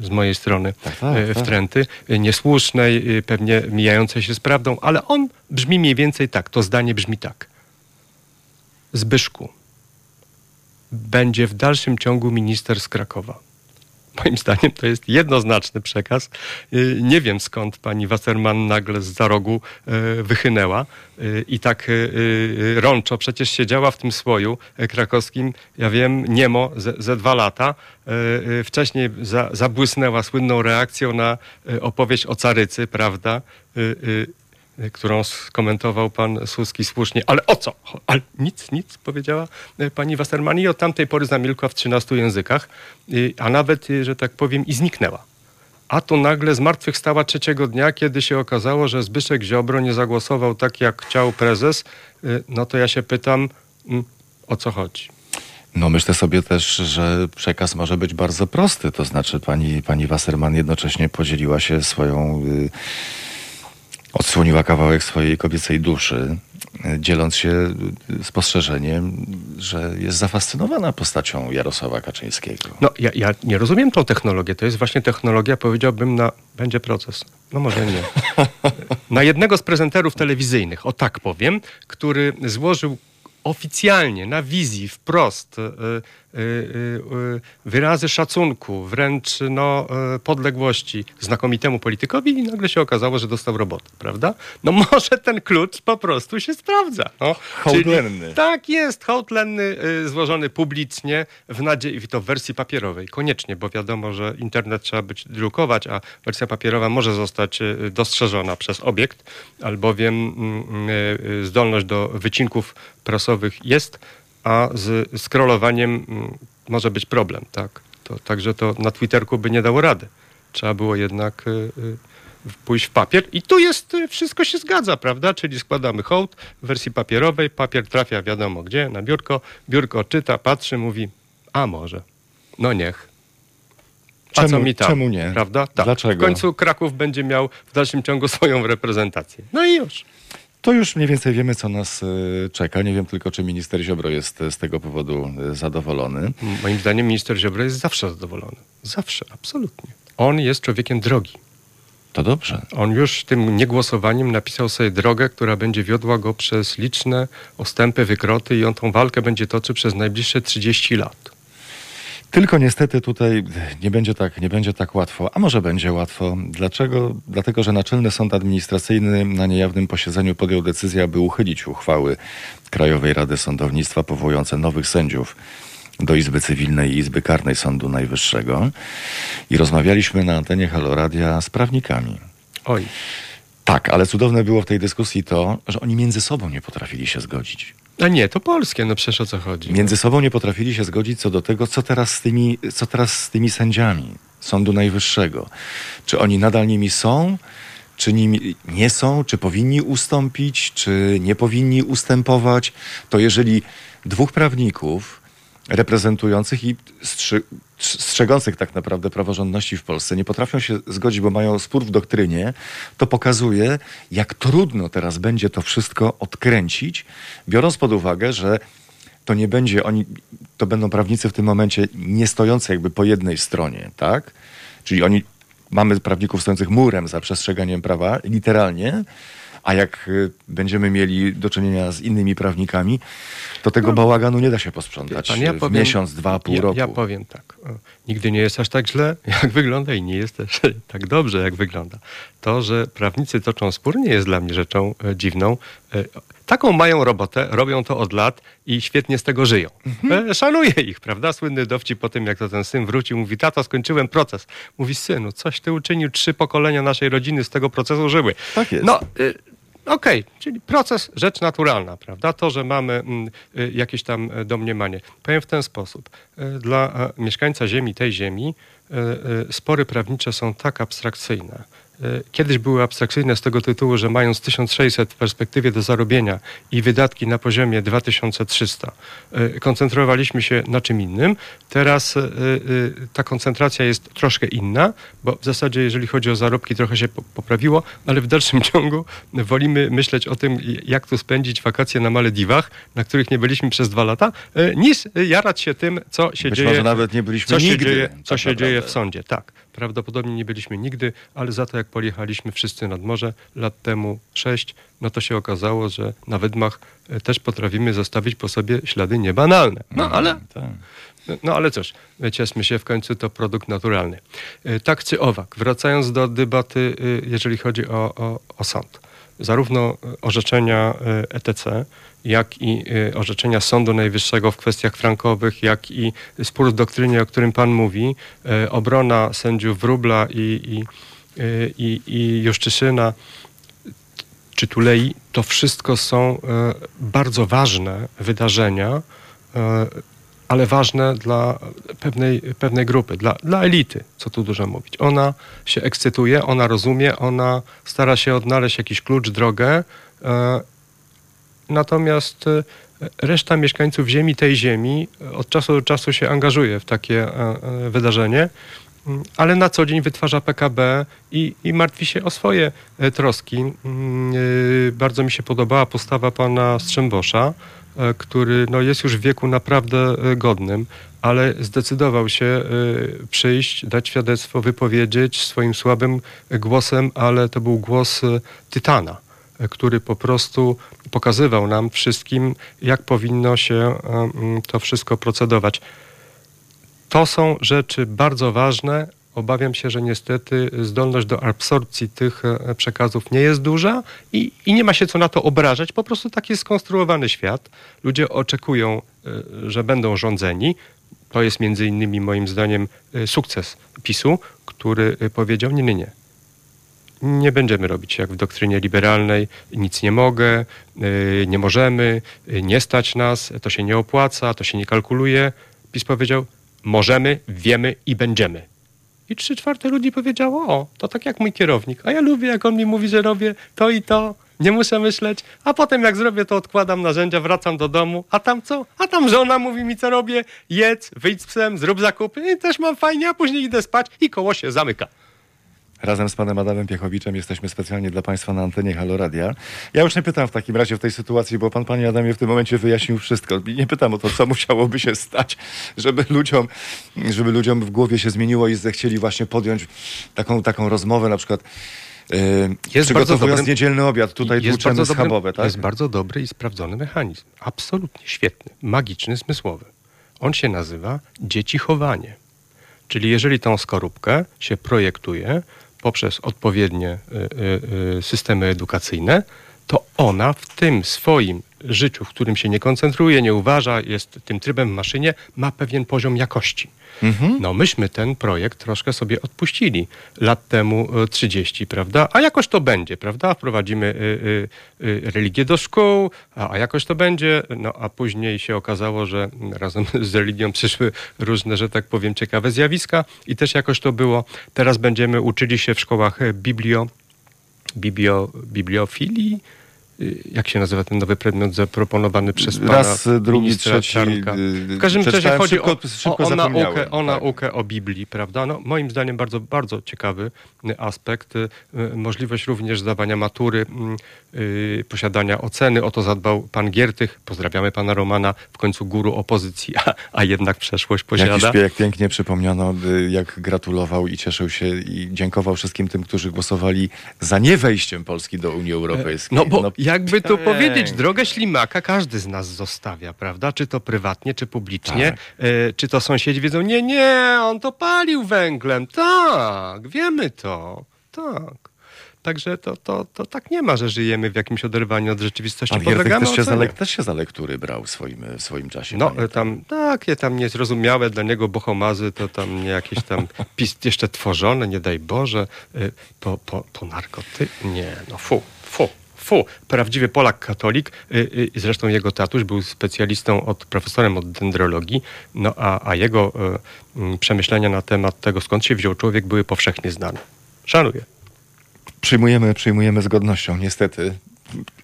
z mojej strony Tak, tak, tak. wtręty, niesłusznej, pewnie mijającej się z prawdą, ale on brzmi mniej więcej tak, to zdanie brzmi tak. Zbyszku, będzie w dalszym ciągu minister z Krakowa. Moim zdaniem to jest jednoznaczny przekaz. Y, Nie wiem skąd pani Wasserman nagle z za rogu y, wychynęła y, i tak rączo przecież siedziała w tym słoju krakowskim, ja wiem, niemo ze, ze dwa lata. Wcześniej za, zabłysnęła słynną reakcją na opowieść o carycy, prawda? Którą skomentował pan Słuski słusznie. Ale o co? Ale nic, nic, powiedziała y, pani Wasserman i od tamtej pory zamilkła w 13 językach, a nawet, y, że tak powiem, i zniknęła. A tu nagle zmartwychwstała trzeciego dnia, kiedy się okazało, że Zbyszek Ziobro nie zagłosował tak, jak chciał prezes. Y, No to ja się pytam, mm, o co chodzi? No myślę sobie też, że przekaz może być bardzo prosty. To znaczy pani, pani Wasserman jednocześnie podzieliła się swoją... Y, odsłoniła kawałek swojej kobiecej duszy, dzieląc się spostrzeżeniem, że jest zafascynowana postacią Jarosława Kaczyńskiego. No, ja, ja nie rozumiem tą technologię. To jest właśnie technologia, powiedziałbym, na. Będzie proces. No może nie. na jednego z prezenterów telewizyjnych, o tak powiem, który złożył oficjalnie, na wizji, wprost y, wyrazy szacunku, wręcz no, y, podległości znakomitemu politykowi i nagle się okazało, że dostał robotę, prawda? No może ten klucz po prostu się sprawdza. No. Hołdlenny. Czyli- tak jest, hołd lenny y, złożony publicznie w nadziei, to w wersji papierowej, koniecznie, bo wiadomo, że internet trzeba być drukować, a wersja papierowa może zostać y, dostrzeżona przez obiekt, albowiem mm, y, y, zdolność do wycinków prasowych jest, a z scrollowaniem mm, może być problem, tak. To, także to na Twitterku by nie dało rady. Trzeba było jednak y, y, pójść w papier i tu jest, y, wszystko się zgadza, prawda? Czyli składamy hołd w wersji papierowej, papier trafia wiadomo gdzie, na biurko, biurko czyta, patrzy, mówi, a może, no niech. A co Czemu- mi tam? czemu nie? Prawda? Tak. Dlaczego? W końcu Kraków będzie miał w dalszym ciągu swoją reprezentację. No i już. To już mniej więcej wiemy, co nas y, czeka. Nie wiem tylko, czy minister Ziobro jest z tego powodu y, zadowolony. Moim zdaniem minister Ziobro jest zawsze zadowolony. Zawsze, absolutnie. On jest człowiekiem drogi. To dobrze. On już tym niegłosowaniem napisał sobie drogę, która będzie wiodła go przez liczne ostępy, wykroty i on tą walkę będzie toczył przez najbliższe 30 lat. Tylko niestety tutaj nie będzie tak, nie będzie tak łatwo, a może będzie łatwo. Dlaczego? Dlatego, że Naczelny Sąd Administracyjny na niejawnym posiedzeniu podjął decyzję, aby uchylić uchwały Krajowej Rady Sądownictwa powołujące nowych sędziów do Izby Cywilnej i Izby Karnej Sądu Najwyższego. I rozmawialiśmy na antenie Haloradia z prawnikami. Oj, Tak, ale cudowne było w tej dyskusji to, że oni między sobą nie potrafili się zgodzić. A nie, to polskie, no przecież o co chodzi. Między sobą nie potrafili się zgodzić co do tego, co teraz z tymi, co teraz z tymi sędziami Sądu Najwyższego. Czy oni nadal nimi są, czy nimi nie są, czy powinni ustąpić, czy nie powinni ustępować. To jeżeli dwóch prawników reprezentujących i strzegących tak naprawdę praworządności w Polsce nie potrafią się zgodzić, bo mają spór w doktrynie, to pokazuje, jak trudno teraz będzie to wszystko odkręcić, biorąc pod uwagę, że to nie będzie oni, to będą prawnicy w tym momencie nie stojący jakby po jednej stronie, tak? Czyli oni, mamy prawników stojących murem za przestrzeganiem prawa, literalnie, a jak y, będziemy mieli do czynienia z innymi prawnikami, to tego bałaganu nie da się posprzątać Pan, ja w powiem- miesiąc, dwa, pół ja, roku. Ja powiem tak. Nigdy nie jest aż tak źle, jak wygląda i nie jest też tak dobrze, jak wygląda. To, że prawnicy toczą spór, nie jest dla mnie rzeczą e, dziwną. E, taką mają robotę, robią to od lat i świetnie z tego żyją. Mhm. E, szanuję ich, prawda? Słynny dowcip po tym, jak to ten syn wrócił, mówi, tato, skończyłem proces. Mówi, synu, coś ty uczynił, trzy pokolenia naszej rodziny z tego procesu żyły. Tak jest. No, y, Okej, czyli proces, rzecz naturalna, prawda? To, że mamy mm, y, jakieś tam y, domniemanie. Powiem w ten sposób. Y, Dla y, mieszkańca ziemi, tej ziemi, spory prawnicze są tak abstrakcyjne. Y, Kiedyś były abstrakcyjne z tego tytułu, że mając 1600 w perspektywie do zarobienia i wydatki na poziomie 2300, y, koncentrowaliśmy się na czym innym. Teraz y, ta koncentracja jest troszkę inna, bo w zasadzie jeżeli chodzi o zarobki trochę się po- poprawiło, ale w dalszym ciągu wolimy myśleć o tym, jak tu spędzić wakacje na Malediwach, na których nie byliśmy przez dwa lata, niż jarać się tym, co się Być dzieje. może nawet nie byliśmy co się nigdy. dzieje, co tak się naprawdę. dzieje w sądzie. Tak, prawdopodobnie nie byliśmy nigdy, ale za to jak pojechaliśmy wszyscy nad morze lat temu sześć, no to się okazało, że na wydmach e, też potrafimy zostawić po sobie ślady niebanalne. No ale Tak. no ale cóż, ciesmy się, w końcu to produkt naturalny. Y, Tak czy owak, wracając do debaty, jeżeli chodzi o, o, o sąd. Zarówno y, orzeczenia ETC, jak i y, orzeczenia Sądu Najwyższego w kwestiach frankowych, jak i spór w doktrynie, o którym Pan mówi, obrona sędziów Wróbla i, i, i, i Juszczyszyna, Szczytu-Lei, to wszystko są e, bardzo ważne wydarzenia, e, ale ważne dla pewnej, pewnej grupy, dla, dla elity, co tu dużo mówić. Ona się ekscytuje, ona rozumie, ona stara się odnaleźć jakiś klucz, drogę, e, natomiast e, reszta mieszkańców ziemi, tej ziemi, od czasu do czasu się angażuje w takie e, e, wydarzenie, Mm, ale na co dzień wytwarza PKB i, i martwi się o swoje e, troski. Mm, e, Bardzo mi się podobała postawa pana Strzembosza, e, który no, jest już w wieku naprawdę e, godnym, ale zdecydował się e, przyjść, dać świadectwo, wypowiedzieć swoim słabym głosem, ale to był głos e, tytana e, który po prostu pokazywał nam wszystkim, jak powinno się e, mm, to wszystko procedować. To są rzeczy bardzo ważne. Obawiam się, że niestety zdolność do absorpcji tych e, przekazów nie jest duża i, i nie ma się co na to obrażać. Po prostu tak jest skonstruowany świat. Ludzie oczekują, e, że będą rządzeni. To jest między innymi moim zdaniem e, sukces PiSu, który powiedział nie, nie, nie. Nie będziemy robić jak w doktrynie liberalnej, nic nie mogę, nie możemy, nie stać nas, to się nie opłaca, to się nie kalkuluje. PiS powiedział, możemy, wiemy i będziemy. I trzy czwarte ludzi powiedziało, o, to tak jak mój kierownik, a ja lubię, jak on mi mówi, że robię to i to, nie muszę myśleć, a potem jak zrobię, to odkładam narzędzia, wracam do domu, a tam co? A tam żona mówi mi, co robię, jedz, wyjdź z psem, zrób zakupy. I też mam fajnie, a później idę spać i koło się zamyka. Razem z panem Adamem Piechowiczem jesteśmy specjalnie dla państwa na antenie Halo Radia. Ja już nie pytam w takim razie w tej sytuacji, bo pan, panie Adamie, w tym momencie wyjaśnił wszystko. Nie pytam o to, co musiałoby się stać, żeby ludziom, żeby ludziom w głowie się zmieniło i zechcieli właśnie podjąć taką, taką rozmowę, na przykład yy, Jest przygotowując niedzielny obiad. Tutaj tłuczemy schabowe, tak? Jest bardzo dobry i sprawdzony mechanizm. Absolutnie świetny, magiczny, zmysłowy. On się nazywa dzieci chowanie. Czyli jeżeli tą skorupkę się projektuje poprzez odpowiednie y, y, y, systemy edukacyjne, to ona w tym swoim życiu, w którym się nie koncentruje, nie uważa, jest tym trybem w maszynie, ma pewien poziom jakości. No myśmy ten projekt troszkę sobie odpuścili lat temu e, 30, prawda? A jakoś to będzie, prawda? Wprowadzimy y, y, y, religię do szkół, a, a jakoś to będzie. No a później się okazało, że razem z religią przyszły różne, że tak powiem, ciekawe zjawiska i też jakoś to było. Teraz będziemy uczyli się w szkołach e, biblio, biblio, bibliofilii. Y, Jak się nazywa ten nowy przedmiot zaproponowany przez pana Raz, drugi, ministra trzeci, Czarnka? y, W każdym razie chodzi szybko- o, szybko o, o, naukę, o tak. naukę o Biblii, prawda? No, moim zdaniem bardzo, bardzo ciekawy y, aspekt. y, y, Możliwość również zdawania matury, mm, y, posiadania oceny. O to zadbał pan Giertych. Pozdrawiamy pana Romana, w końcu guru opozycji, a, a jednak przeszłość posiada. szpieg pięknie przypomniano, y, jak gratulował i cieszył się i dziękował wszystkim tym, którzy głosowali za niewejściem Polski do Unii Europejskiej. No bo jakby ej. powiedzieć, drogę ślimaka każdy z nas zostawia, prawda? Czy to prywatnie, czy publicznie. Tak. E, czy to sąsiedzi wiedzą, nie, nie, on to palił węglem. Tak, wiemy to. Tak. Także to, to, to tak nie ma, że żyjemy w jakimś oderwaniu od rzeczywistości. Pan Podlegamy też się, za, też się za lektury brał w swoim, w swoim czasie. No, e, tam takie tam niezrozumiałe dla niego bohomazy, to tam nie jakieś tam pis, jeszcze tworzone, nie daj Boże, e, po, po, po narkoty. Nie, no fu, fu. Fu, prawdziwy Polak katolik, y, y, zresztą jego tatuś był specjalistą, od, profesorem od dendrologii, no a, a jego mm, przemyślenia na temat tego, skąd się wziął człowiek, były powszechnie znane. Szanuję. Przyjmujemy, przyjmujemy z godnością, niestety.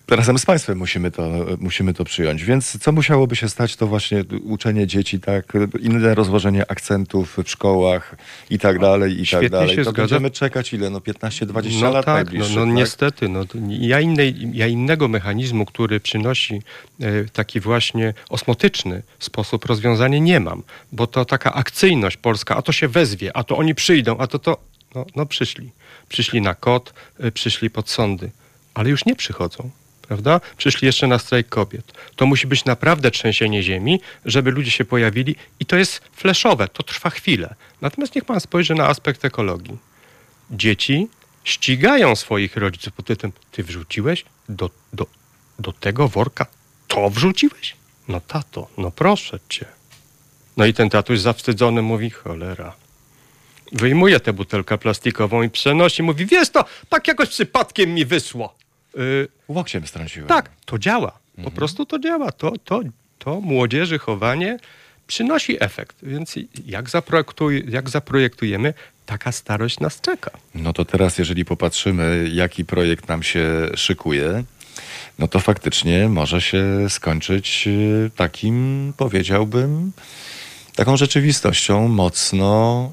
Razem z państwem musimy to, musimy to przyjąć. Więc co musiałoby się stać, to właśnie uczenie dzieci, tak, inne rozłożenie akcentów w szkołach i tak dalej, i tak Świetnie dalej. się to zgadza. będziemy czekać ile? No 15-20 No lat tak, no, najbliższych, no tak? niestety. No, ja, innej, ja innego mechanizmu, który przynosi e, taki właśnie osmotyczny sposób rozwiązania nie mam, bo to taka akcyjność polska, a to się wezwie, a to oni przyjdą, a to to, no, no przyszli. Przyszli na kot, e, przyszli pod sądy, ale już nie przychodzą. Prawda? Przyszli jeszcze na strajk kobiet. To musi być naprawdę trzęsienie ziemi, żeby ludzie się pojawili i to jest fleszowe, to trwa chwilę. Natomiast niech pan spojrzy na aspekt ekologii dzieci ścigają swoich rodziców pod tytułem ty wrzuciłeś do, do, do tego worka to wrzuciłeś? No tato, no proszę cię. No i ten tatuś zawstydzony mówi, cholera. Wyjmuje tę butelkę plastikową i przenosi, mówi, wiesz to, tak jakoś przypadkiem mi wyszło. Y, Łokciem strąciłem. tak, to działa. Po prostu to działa. To, to, to młodzieży chowanie przynosi efekt. Więc jak, zaprojektuj, jak zaprojektujemy, taka starość nas czeka. No to teraz, jeżeli popatrzymy, jaki projekt nam się szykuje, no to faktycznie może się skończyć y, takim, powiedziałbym, taką rzeczywistością mocno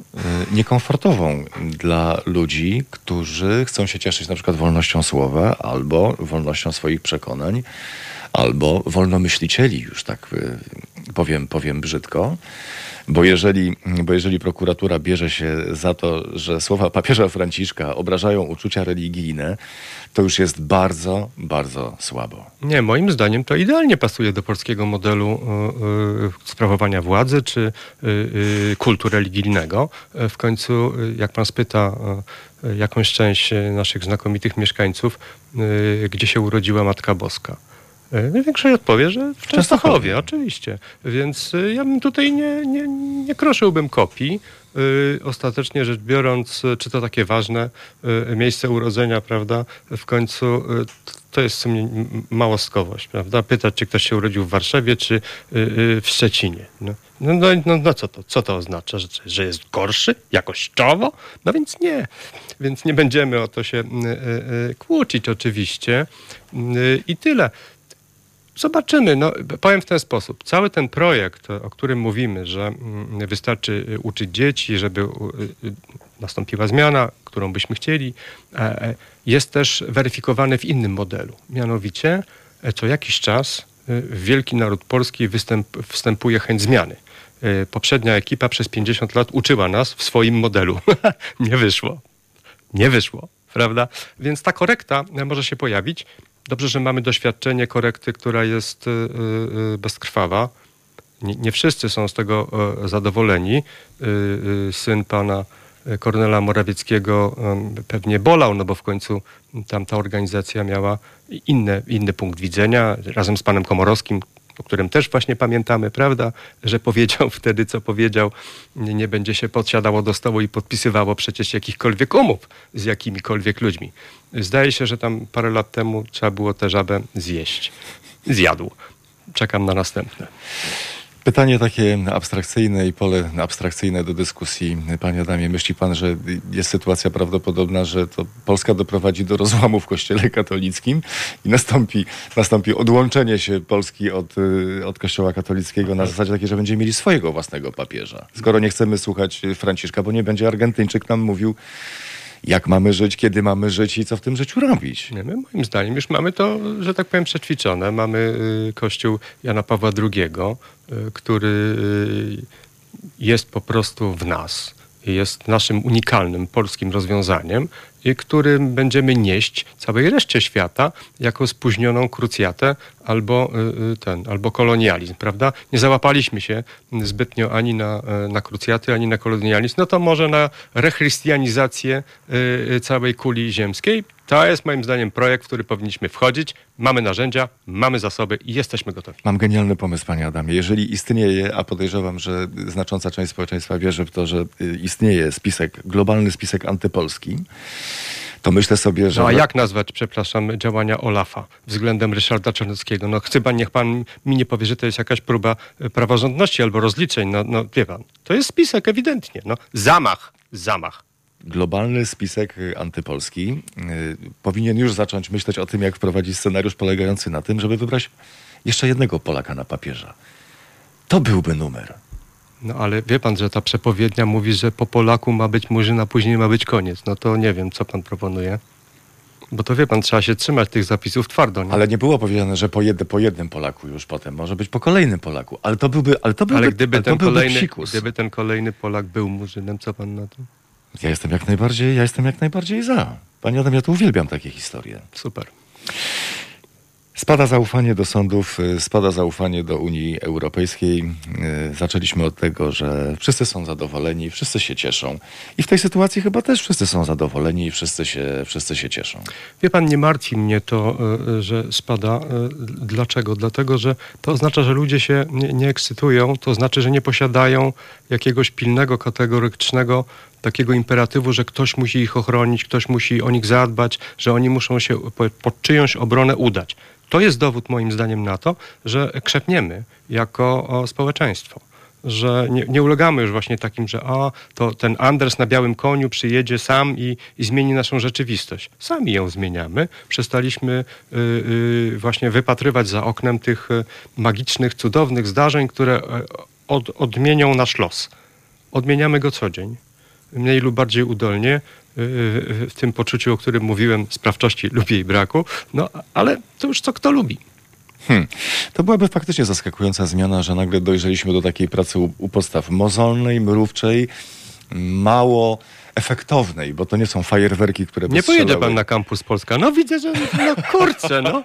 y, niekomfortową dla ludzi, którzy chcą się cieszyć na przykład wolnością słowa albo wolnością swoich przekonań, albo wolnomyślicieli, już tak y, powiem, powiem brzydko. Bo jeżeli, bo jeżeli prokuratura bierze się za to, że słowa papieża Franciszka obrażają uczucia religijne, to już jest bardzo, bardzo słabo. Nie, moim zdaniem to idealnie pasuje do polskiego modelu y, y, sprawowania władzy czy y, y, kultu religijnego. E, W końcu, y, jak pan spyta y, jakąś część naszych znakomitych mieszkańców, gdzie się urodziła Matka Boska. Y, Największość odpowie, że w Częstochowie, oczywiście. Więc y, ja bym tutaj nie, nie, nie kroszyłbym kopii. Y, Ostatecznie rzecz biorąc, czy to takie ważne miejsce urodzenia, prawda? W końcu to jest w sumie małostkowość, prawda? Pytać, czy ktoś się urodził w Warszawie, czy w Szczecinie. No, no, no, no, no co to? Co to oznacza? Że, że jest gorszy jakościowo? No więc nie. Więc nie będziemy o to się kłócić oczywiście. I tyle. Zobaczymy. No, powiem w ten sposób. Cały ten projekt, o którym mówimy, że mm, wystarczy y, uczyć dzieci, żeby y, y, nastąpiła zmiana, którą byśmy chcieli, e, e, jest też weryfikowany w innym modelu. Mianowicie e, co jakiś czas y, w wielki naród polski występ, wstępuje chęć zmiany. Y, Poprzednia ekipa przez 50 lat uczyła nas w swoim modelu. Nie wyszło nie wyszło, prawda? Więc ta korekta może się pojawić. Dobrze, że mamy doświadczenie korekty, która jest y, y, bezkrwawa. Nie, wszyscy są z tego e, zadowoleni. Y, y, Syn pana e, Kornela Morawieckiego pewnie bolał, no bo w końcu tam ta organizacja miała inne, inny punkt widzenia. Razem z panem Komorowskim, o którym też właśnie pamiętamy, prawda, że powiedział wtedy, co powiedział, nie, nie będzie się podsiadało do stołu i podpisywało przecież jakichkolwiek umów z jakimikolwiek ludźmi. Zdaje się, że tam parę lat temu trzeba było tę żabę zjeść. Zjadł. Czekam na następne. Pytanie takie abstrakcyjne i pole abstrakcyjne do dyskusji. Panie Adamie, myśli pan, że jest sytuacja prawdopodobna, że to Polska doprowadzi do rozłamu w Kościele katolickim i nastąpi, nastąpi odłączenie się Polski od, y, od Kościoła katolickiego na zasadzie takiej, że będziemy mieli swojego własnego papieża. Skoro nie chcemy słuchać Franciszka, bo nie będzie Argentyńczyk nam mówił, jak mamy żyć, kiedy mamy żyć i co w tym życiu robić. Nie, my, moim zdaniem już mamy to, że tak powiem, przećwiczone. Mamy y, kościół Jana Pawła II, y, który y, jest po prostu w nas. Jest naszym unikalnym polskim rozwiązaniem, którym będziemy nieść całej reszcie świata jako spóźnioną krucjatę albo y, y, ten, albo kolonializm, prawda? Nie załapaliśmy się zbytnio ani na, e, na krucjaty, ani na kolonializm, no to może na rechrystianizację y, y, całej kuli ziemskiej. To jest moim zdaniem projekt, w który powinniśmy wchodzić. Mamy narzędzia, mamy zasoby i jesteśmy gotowi. Mam genialny pomysł, panie Adamie. Jeżeli istnieje, a podejrzewam, że znacząca część społeczeństwa wierzy w to, że y, istnieje spisek, globalny spisek antypolski, to myślę sobie, że... No a jak nazwać, przepraszam, działania Olafa względem Ryszarda Czarneckiego? No chyba niech pan mi nie powie, że to jest jakaś próba e, praworządności albo rozliczeń. No, no wie pan, to jest spisek ewidentnie. No, zamach, zamach. globalny spisek y, antypolski y, powinien już zacząć myśleć o tym, jak wprowadzić scenariusz polegający na tym, żeby wybrać jeszcze jednego Polaka na papieża. To byłby numer. No ale wie pan, że ta przepowiednia mówi, że po Polaku ma być murzyna, później ma być koniec. No to nie wiem, co pan proponuje. Bo to wie pan, trzeba się trzymać tych zapisów twardo. Nie? Ale nie było powiedziane, że po, jed, po jednym Polaku już potem, może być po kolejnym Polaku. Ale to byłby, ale to byłby, Ale gdyby, ale ten kolejny, psikus. gdyby ten kolejny Polak był murzynem, co pan na to? Ja jestem jak najbardziej, ja jestem jak najbardziej za. Panie Adam, ja tu uwielbiam takie historie. Super. Spada zaufanie do sądów, y, spada zaufanie do Unii Europejskiej. Y, Zaczęliśmy od tego, że wszyscy są zadowoleni, wszyscy się cieszą. I w tej sytuacji chyba też wszyscy są zadowoleni i wszyscy się, wszyscy się cieszą. Wie pan, nie martwi mnie to, y, że spada. Dlaczego? Dlatego, że to oznacza, że ludzie się nie, nie ekscytują, to znaczy, że nie posiadają jakiegoś pilnego, kategorycznego takiego imperatywu, że ktoś musi ich ochronić, ktoś musi o nich zadbać, że oni muszą się po- pod czyjąś obronę udać. To jest dowód moim zdaniem na to, że krzepniemy jako społeczeństwo. Że nie, nie ulegamy już właśnie takim, że a, to ten Anders na białym koniu przyjedzie sam i, i zmieni naszą rzeczywistość. Sami ją zmieniamy. Przestaliśmy y, y, właśnie wypatrywać za oknem tych y, magicznych, cudownych zdarzeń, które e, od, odmienią nasz los. Odmieniamy go co dzień. Mniej lub bardziej udolnie, y, y, w tym poczuciu, o którym mówiłem, sprawczości lub jej braku. No, ale to już co kto lubi. Hmm. To byłaby faktycznie zaskakująca zmiana, że nagle dojrzeliśmy do takiej pracy u, u podstaw mozolnej, mrówczej, mało efektownej, bo to nie są fajerwerki, które by Nie pojedzie strzelały. pan na kampus Polska. No widzę, że no kurczę, no.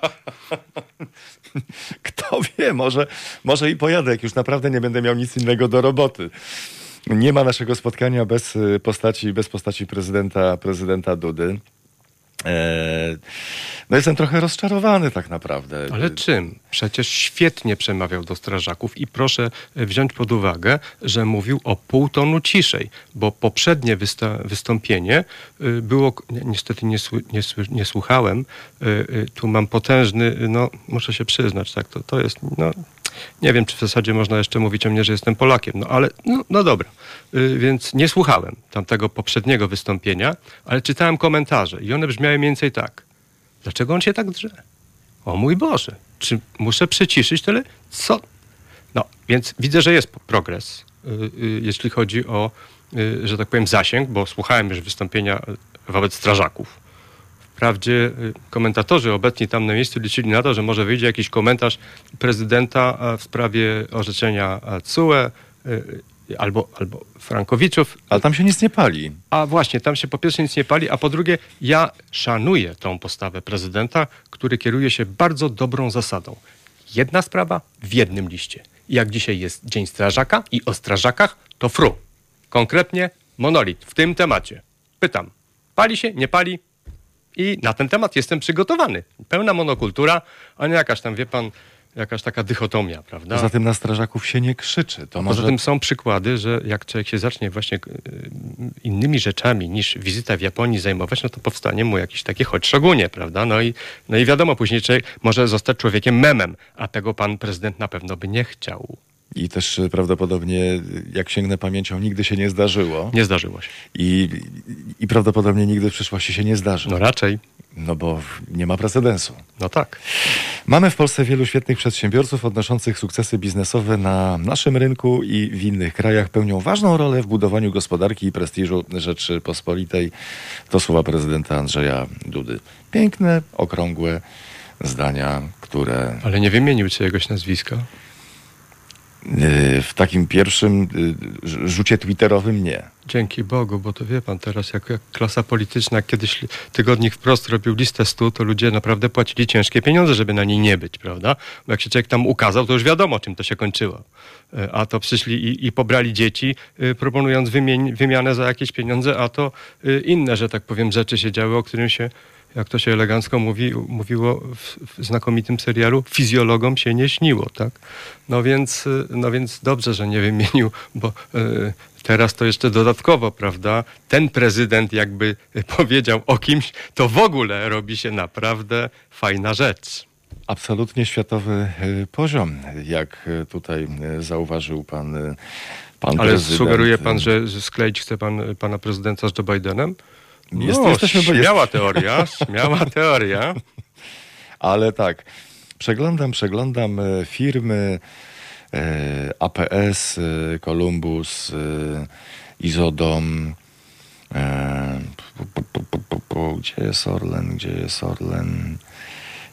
Kto wie, może, może i pojadę, jak już naprawdę nie będę miał nic innego do roboty. Nie ma naszego spotkania bez y, postaci, bez postaci prezydenta, prezydenta Dudy. Eee, no jestem trochę rozczarowany tak naprawdę. Ale czym? Przecież świetnie przemawiał do strażaków i proszę e, wziąć pod uwagę, że mówił o pół tonu ciszej, bo poprzednie wystąpienie y, było, ni- niestety nie, nie, nie słuchałem, tu mam potężny, no muszę się przyznać, tak, to, to jest, no nie wiem, czy w zasadzie można jeszcze mówić o mnie, że jestem Polakiem, no ale no, no dobra. Y, Więc nie słuchałem tamtego poprzedniego wystąpienia, ale czytałem komentarze i one brzmiały mniej więcej tak. Dlaczego on się tak drze? O mój Boże, czy muszę przyciszyć tyle? Co? No, więc widzę, że jest progres, y, y, jeśli chodzi o, że tak powiem, zasięg, bo słuchałem już wystąpienia wobec strażaków. Wprawdzie y, komentatorzy obecni tam na miejscu liczyli na to, że może wyjdzie jakiś komentarz prezydenta w sprawie orzeczenia CUE y, y, albo, albo Frankowiczów. Ale tam się nic nie pali. A właśnie, tam się po pierwsze nic nie pali, a po drugie, ja szanuję tą postawę prezydenta, który kieruje się bardzo dobrą zasadą. Jedna sprawa w jednym liście. Jak dzisiaj jest Dzień Strażaka i o strażakach, to fru. Konkretnie monolit w tym temacie. Pytam, pali się, nie pali? I na ten temat jestem przygotowany. Pełna monokultura, a nie jakaś tam, wie pan, jakaś taka dychotomia, prawda? Poza tym na strażaków się nie krzyczy. To może Poza tym są przykłady, że jak człowiek się zacznie właśnie e, innymi rzeczami niż wizyta w Japonii zajmować, no to powstanie mu jakiś taki choć szogunie, prawda? No i, no i wiadomo, później człowiek może zostać człowiekiem memem, a tego pan prezydent na pewno by nie chciał. I też y, prawdopodobnie, jak sięgnę pamięcią, nigdy się nie zdarzyło. Nie zdarzyło się. I, I prawdopodobnie nigdy w przyszłości się nie zdarzy. No raczej. No bo nie ma precedensu. No tak. Mamy w Polsce wielu świetnych przedsiębiorców odnoszących sukcesy biznesowe na naszym rynku i w innych krajach. Pełnią ważną rolę w budowaniu gospodarki i prestiżu Rzeczypospolitej. To słowa prezydenta Andrzeja Dudy. Piękne, okrągłe zdania, które Ale nie wymienił czyjegoś nazwiska. Y, w takim pierwszym y, rz- rzucie twitterowym nie. Dzięki Bogu, bo to wie pan teraz, jak, jak klasa polityczna kiedyś tygodnik wprost robił listę 100, to ludzie naprawdę płacili ciężkie pieniądze, żeby na niej nie być, prawda? Bo jak się człowiek tam ukazał, to już wiadomo, czym to się kończyło. E, A to przyszli i, i pobrali dzieci, y, proponując wymianę za jakieś pieniądze, a to y, inne, że tak powiem, rzeczy się działy, o którym się jak to się elegancko mówi, mówiło w, w znakomitym serialu, fizjologom się nie śniło, tak? No więc, y, no więc dobrze, że nie wymienił, bo y, teraz to jeszcze dodatkowo, prawda? Ten prezydent jakby powiedział o kimś, to w ogóle robi się naprawdę fajna rzecz. Absolutnie światowy y, poziom, jak y, tutaj y, zauważył pan, y, pan Ale prezydent. sugeruje pan, że skleić chce pan y, pana prezydenta z Joe Bidenem? Jest- no, jesteśmy- jest- śmiała teoria, śmiała teoria. Ale tak, przeglądam, przeglądam e, firmy e, APS, Columbus, Izodom. Gdzie jest Orlen? Gdzie jest Orlen?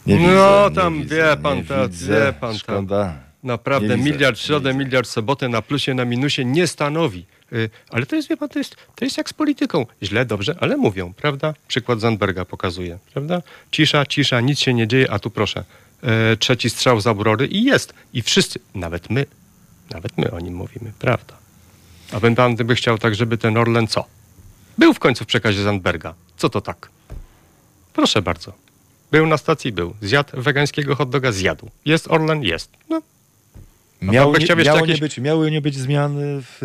Nie No, widzę, tam nie wie widzę, pan, ta- widzę. wie pan. Naprawdę widzę, miliard środę, widzę. miliard w sobotę na plusie, na minusie nie stanowi. Y, Ale to jest, wie pan, to jest, to jest jak z polityką. Źle, dobrze, ale mówią, prawda? Przykład Zandberga pokazuje, prawda? Cisza, cisza, nic się nie dzieje, a tu proszę. E, trzeci strzał z Aurory i jest. I wszyscy, nawet my, nawet my o nim mówimy, prawda? A bym pan gdyby chciał tak, żeby ten Orlen co? Był w końcu w przekazie Zandberga. Co to tak? Proszę bardzo. Był na stacji, był. Zjadł wegańskiego hot doga, zjadł. Jest Orlen? Jest. No, Nie, miało jakieś- nie być, miały nie być zmiany w,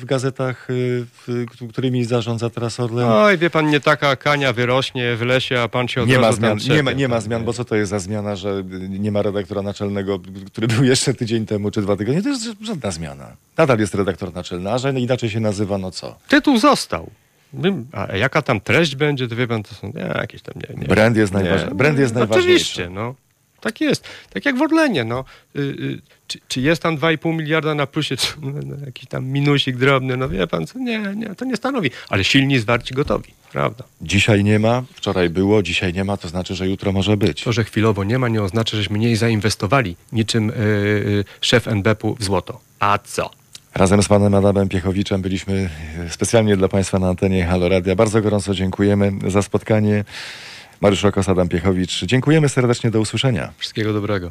w gazetach, y, w, którymi zarządza teraz Orlen? Oj, wie pan, nie taka kania wyrośnie w lesie, a pan się od Nie ma, zmian, nie, ma, nie ma zmian, bo co to jest za zmiana, że nie ma redaktora naczelnego, który był jeszcze tydzień temu czy dwa tygodnie? To jest żadna zmiana. Nadal jest redaktor naczelny, a że inaczej się nazywa, no co? Tytuł został. A jaka tam treść będzie, to wie pan, to są nie, jakieś tam... Nie, nie. Brand jest, najważniejszy. Brand jest najważniejszy. Oczywiście, no. Tak jest. Tak jak w Orlenie, no. Czy, czy jest tam 2,5 miliarda na plusie, czy no, no, jakiś tam minusik drobny, no wie pan, co? Nie, nie, to nie stanowi. Ale silni, zwarci, gotowi, prawda. Dzisiaj nie ma, wczoraj było, dzisiaj nie ma, to znaczy, że jutro może być. To, że chwilowo nie ma, nie oznacza, żeśmy mniej zainwestowali niczym y, y, szef NBP-u w złoto. A co? Razem z panem Adamem Piechowiczem byliśmy e, specjalnie dla państwa na antenie Halo Radia. Bardzo gorąco dziękujemy za spotkanie. Mariusz Rokos, Adam Piechowicz. Dziękujemy serdecznie, do usłyszenia. Wszystkiego dobrego.